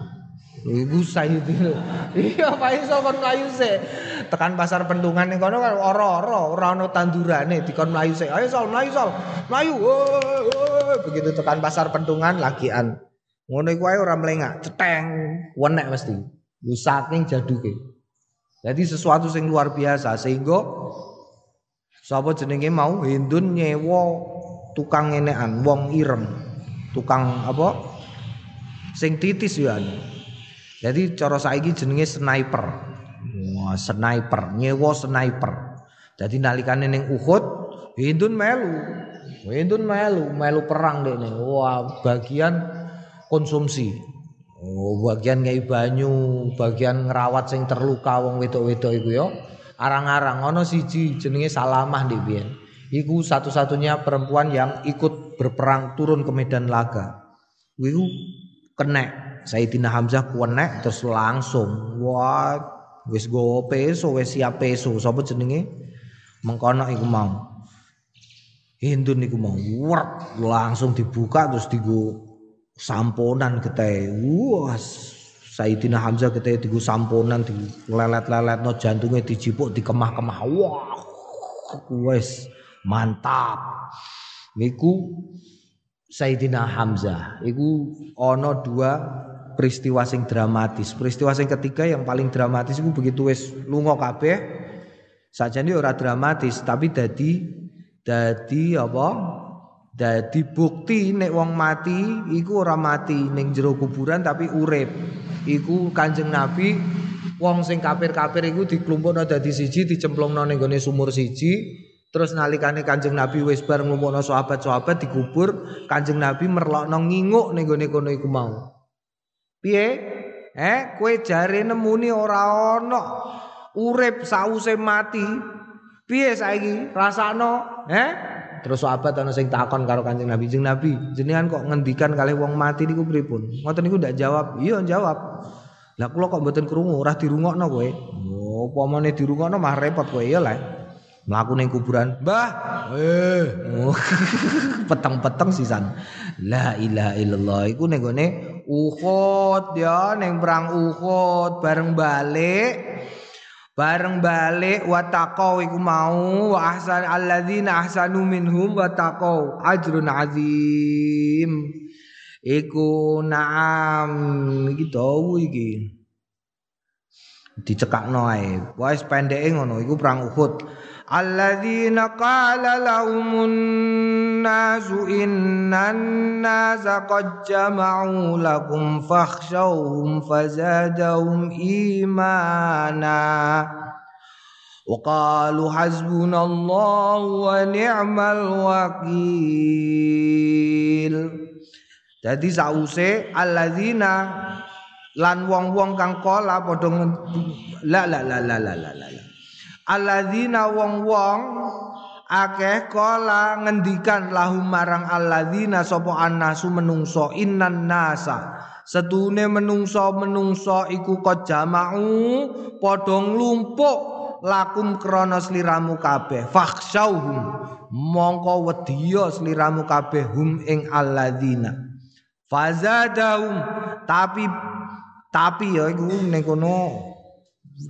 Iku itu. <laughs> Iya Faisal kon mlayu sik. Tekan pasar pentungan ning kono kan ora-ora, ora ono tandurane dikon mlayu sik. Ayo Sol, mlayu Sol. Mlayu. Begitu tekan pasar pentungan lagian. Ngono iku ae ora mlengak, ceteng, wenek mesti. Iku saking jaduke. Jadi sesuatu yang luar biasa sehingga Sapa jenenge mau Hindun nyewa tukang ngenean, wong ireng. Tukang apa? Sing titis ya. Jadi cara saiki jenenge sniper. Wah, sniper, nyewa sniper. Jadi nalikane ning Uhud, Hindun melu. Hindun melu, melu perang dekne. Wah, bagian konsumsi. Oh, bagian kayak banyu, bagian ngerawat sing terluka wong wedok-wedok iku ya arang-arang ono siji jenenge Salamah di biyen. Iku satu-satunya perempuan yang ikut berperang turun ke medan laga. Iku kena Sayyidina Hamzah kuenek terus langsung. Wah wis go peso wis siap peso. Sapa jenenge? Mengkono iku mau. Hindun iku mau. Wert langsung dibuka terus digo samponan keteh. Wah Sayyidina Hamzah ketika digu samponan di lelet-lelet no jantungnya dijipuk dikemah-kemah. Wah wes mantap. Niku Sayyidina Hamzah. Iku ono dua peristiwa sing dramatis. Peristiwa sing ketiga yang paling dramatis itu begitu wes lunga kabeh sajane ora dramatis tapi dadi dadi apa? Dadi bukti nek wong mati iku ora mati ning jero kuburan tapi urip. Iku Kanjeng Nabi wong sing kafir-kafir iku diklumpukno dadi siji dicemplungno ning gone sumur siji terus nalikane Kanjeng Nabi wis bar nglumpukno sahabat-sahabat dikubur Kanjeng Nabi merlokno nginguk ning gone kono iku mau piye eh kowe jare nemuni ora ana urip sause mati piye saiki rasano eh Terus sahabat ana sing takon karo Kanjeng Nabi, "Jeng Nabi, jenengan kok ngendikan kali wong mati niku pripun?" Ngoten niku ndak jawab. Iya jawab. Lah kula kok mboten krungu, ora dirungokno kowe. Oh, upamane dirungokno mah repot kowe ya lah. Mlaku ning kuburan, "Mbah." Eh, oh. <laughs> peteng-peteng sisan. La ilaha illallah. Iku ning gone Uhud ya, ning perang Uhud bareng balik. Bareng balik wa taqaw iku mau wa ahsan alladzina ahsanu minhum wa taqaw ajrun azim. Iku naam iki dawu iki. Dicekakno ae. Wis pendeke ngono iku perang Uhud. Alladzina qala lahumun nasu innan nasa qad jama'u lakum fakhshawhum fazadahum imana وقالوا حسبنا الله ونعم الوكيل Jadi sause alladzina lan wong-wong kang kala padha la la la la la la la alladzina wong-wong akeh kala ngendikan lahum marang alladzina sapa annasu menungso innan nasa. Setune menungso menungso iku kok jama'u padha nglumpuk lakum krana sliramu kabeh. Fakhshauhum mongko wedya sliramu kabeh hum ing alladzina. Fazadahum tapi tapi ya iku ning kono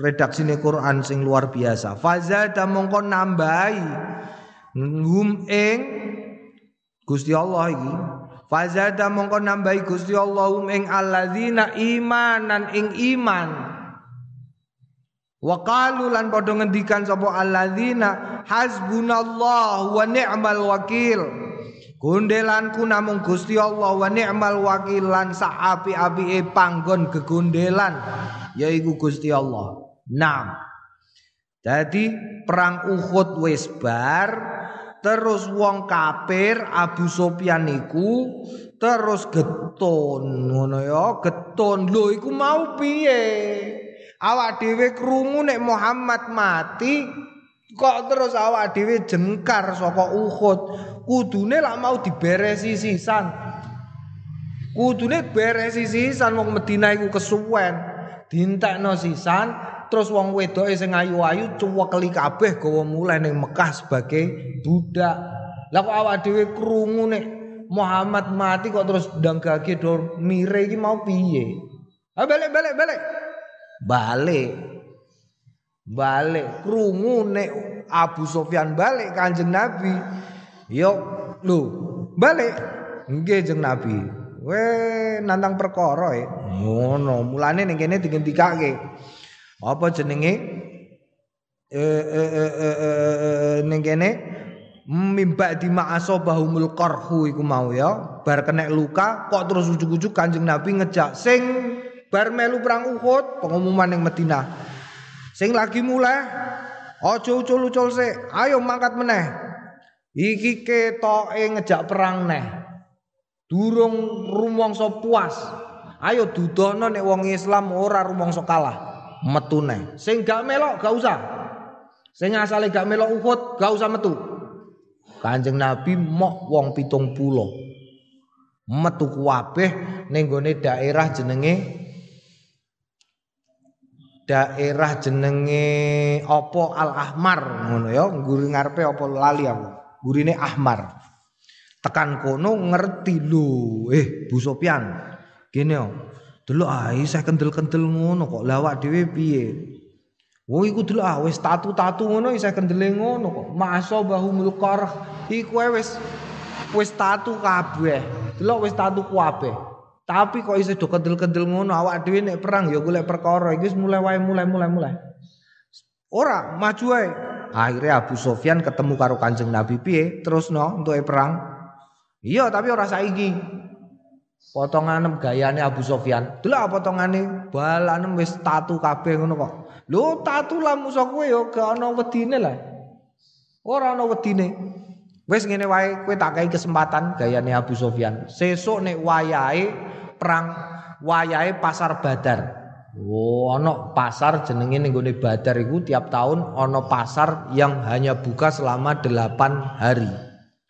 redaksine Quran sing luar biasa. Fazada mongko nambahi hum ing Gusti Allah iki. Fazada mongko nambahi Gusti Allah hum ing alladzina imanan ing iman. Wa qalu lan padha ngendikan sapa alladzina hasbunallah wa ni'mal wakil. Gundelanku namung Gusti Allah wa ni'mal wakil lan sak api-apike panggon gegundelan yaiku Gusti Allah. Naam. Jadi perang Uhud wis bar terus wong kafir Abu Sufyan niku terus getun ngono ya getun. Lho iku mau piye? Awak dhewe krungu nek Muhammad mati kok terus awak dhewe jengkar saka Uhud? Kudune lak mau diberesi sisan. Kudune beresi sisan wong Madinah iku kesuwen dintekno sisan terus wong wedoke sing ayu-ayu cuwekeli kabeh gawa mulai ning Mekah sebagai budak. Lah kok awak dhewe krungu nek Muhammad mati kok terus ndang gage do mire iki mau piye? Ah balik balik balik. Balik. Balik. Krungu nek Abu Sofyan balik Kanjeng Nabi. Yo lho balik. Nggih jeng Nabi we nantang perkara e. Ngono mulane ning kene digendikake apa jenenge? Eh eh eh eh ning kene mimba di ma'asobahumul qarhu iku mau ya. Bar kena luka kok terus ujuk-ujuk Kanjeng Nabi ngejak sing bar melu perang Uhud pengumuman yang Madinah. Sing lagi mulai ojo ucul-ucul sik. Ayo mangkat meneh. Iki ketoke ngejak perang neh durung rumangsa puas. Ayo dudono nek wong Islam ora rumangsa kalah. Metu neh sing gak melok gak usah. Sing asale gak melok Uhud gak usah metu. Kanjeng Nabi mok wong pitung pulau metu kuwabeh ning daerah jenenge daerah jenenge apa? Al Ahmar ngono ya. Nguri ngarepe apa lali aku? Gurine Ahmar tekan kono ngerti lho. Eh Bu Sofyan gini yo. Delok ae saya kendel-kendel ngono kok. Lawak dhewe piye? Oh iku delok ah wis tatu-tatu ngono isih kendele ngono kok. Maso bahumul qarh iku wis wis tatu kabeh. Delok wis tatu kabeh. Tapi kok iso do kendel-kendel ngono? Awak dhewe nek perang ya golek perkara. Iki mulai wae mulai mulai mulai. Ora maju wae. Akhirnya Abu Sofyan ketemu karo Kanjeng Nabi piye? Terus no untuk perang. Iya tapi ora saiki. Potongan gayane Abu Sofyan. Delok potongane balanem wis tatu kabeh ngono kok. Lho tatu lah musuh kowe ya gak ana wedine lah. Ora ana wedine. Wis ngene wae kowe tak kai kesempatan gayane Abu Sofyan. Sesuk nek wayahe perang wayahe pasar Badar. Oh, ono pasar jenenge ning gone Badar iku tiap tahun ono pasar yang hanya buka selama 8 hari.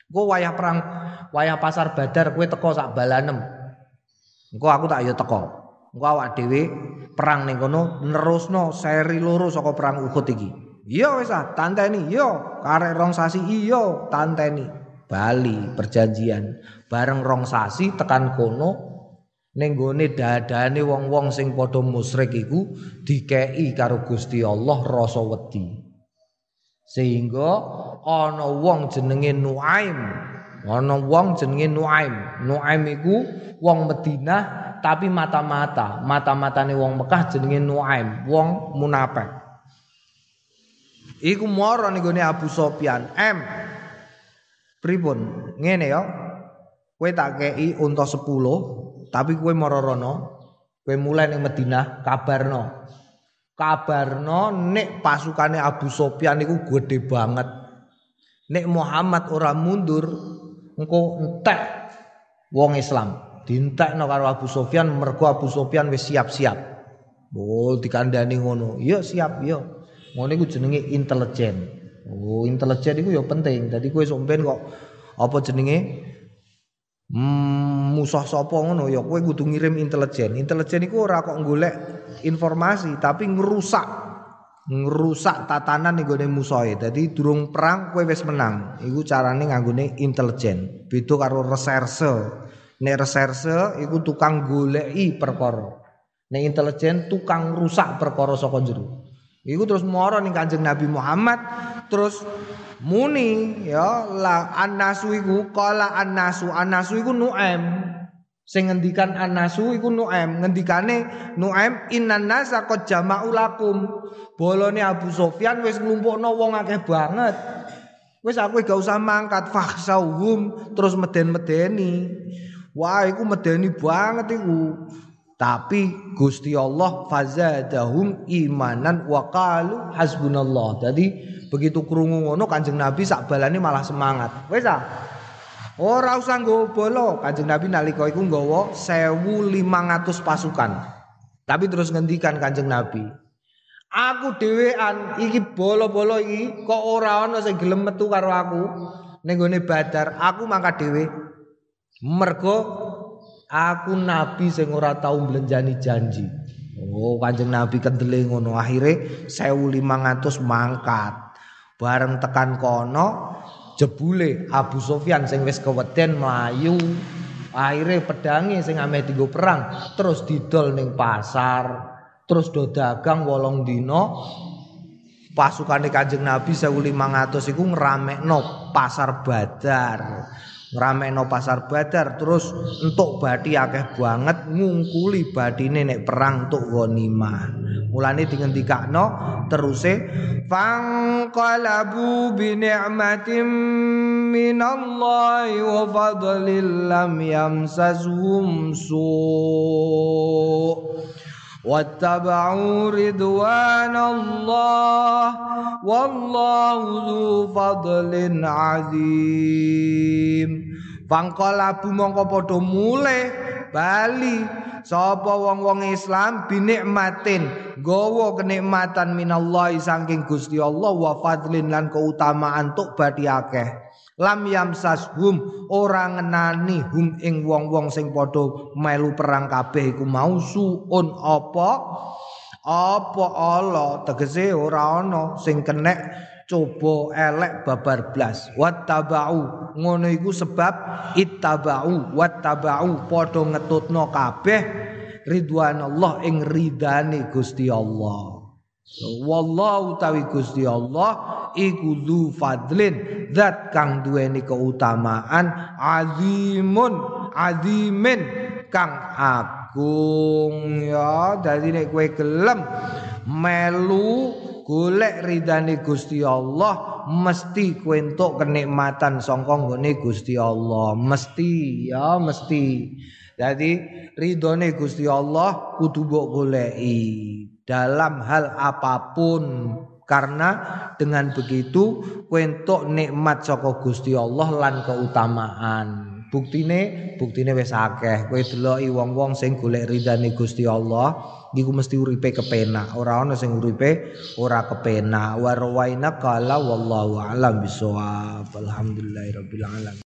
Engko wayah perang wayah pasar Badar kowe teko sak balanem. Engko aku tak yo teko. Engko awak dhewe perang ning kono nerusno seri loro saka perang Uhud iki. Iya wis ah, tanteni. Iya, karek rong sasi iya, tanteni. Bali perjanjian bareng rong sasi tekan kono ning gone dadane wong-wong sing padha musyrik iku dikei karo Gusti Allah rasa wedi. Sehingga ana wong jenenge Nuaim, ana wong jenenge Nuaim. Nuaim iku wong Madinah tapi mata-mata, mata-matane wong Mekah jenenge Nuaim, wong munafik. Iku moro ning Abu Sofyan. M. Pripun? Ngene ya. Kowe tak kei unta 10 tapi kue marorono, kue mulai ning Madinah kabarno. Kabarno nek pasukane Abu Sofyan niku gede banget. Nek Muhammad ora mundur, engko entek wong Islam. Dintekno karo Abu Sofyan mergo Abu Sofyan wis siap-siap. Oh, dikandani ngono. Iya siap, iya. Ngono iku jenenge intelijen. Oh, intelijen iku ya penting. Dadi kowe sampean kok apa jenenge Hmm, musuh sapa ngono ya kowe kudu ngirim intelijen. Intelijen iku ora kok golek informasi tapi ngerusak ngerusak tatanan ning gone musuhe. Dadi durung perang kowe wis menang. Iku carane nganggone intelijen. Beda karo reserse. Nek reserse iku tukang goleki perkara. Nek intelijen tukang rusak perkara saka jero. Iku terus moro ning Kanjeng Nabi Muhammad terus muni ya la annasu iku qala annasu annasu iku nu'aim Sing ngendikan Anasu iku Nuaim, ngendikane Nuaim innan nasa qad jama'u lakum. Bolone Abu Sofyan wis nglumpukno wong akeh banget. Wis aku gak usah mangkat fakhsauhum terus meden-medeni. Wah, iku medeni banget iku. Tapi Gusti Allah fazadahum imanan wa qalu hasbunallah. Jadi begitu krungu ngono Kanjeng Nabi sak balane malah semangat. Wis ah. Ora usah nggawa bolo. Kanjeng Nabi nalika iku nggawa 1500 pasukan. Tapi terus ngendikan Kanjeng Nabi, Aku dhewean iki bolo-bolo iki kok ora ana sing gelem metu karo aku ning gone Badar. Aku mangkat dhewe. Mergo aku nabi sing ora tau mblenjani janji. Oh, Kanjeng Nabi kendele ngono. Akhire 1500 mangkat. Bareng tekan kono jebule Abu Sofyan sing wis keweden mlayu akhirnya pedangi sing ameh dienggo perang terus didol ning pasar terus do dagang wolong dino pasukane Kanjeng Nabi 1500 iku ngramekno pasar Badar ngramekno pasar Badar terus entuk bathi akeh banget ngungkuli bathine nek perang entuk ghanimah. Mulane dingendikakno teruse fanqalabu bi ni'matin minallahi wa fadlin lam yamsazhum su' واتبعوا رضوان الله والله ذو فضل عظيم Fangkolabu mongko padha mule bali sapa wong-wong Islam binikmatin gawa kenikmatan minallahi saking Gusti Allah wa fadlin lan keutamaan tuk badhe akeh lam yamsashum ora ngenani hum ing wong-wong sing padha melu perang kabeh iku. Mau suun apa? Apa Allah tegese ora ana sing kenek coba elek babar blas. Wattabau. Ngono iku sebab ittabau wattabau. Padha ngetutno kabeh ridwanallah ing ridane Gusti Allah Wallahu tawi Gusti Allah iku dzu fadlin zat kang duweni keutamaan azimun azimin kang agung ya. Dadi nek kowe gelem melu golek ridane Gusti Allah mesti kowe entuk kenikmatan saka nggone Gusti Allah. Mesti ya mesti. Jadi ridone Gusti Allah kudu mbok goleki dalam hal apa pun. Karena dengan begitu kuentuk nikmat saka Gusti Allah lan keutamaan. Buktine buktine wis akeh. Kowe deloki wong-wong sing golek ridane Gusti Allah iku mesti uripe kepenak. Ora ana sing uripe ora kepenak. Wa rawaina qala wallahu alam bisawab alhamdulillahirabbil alamin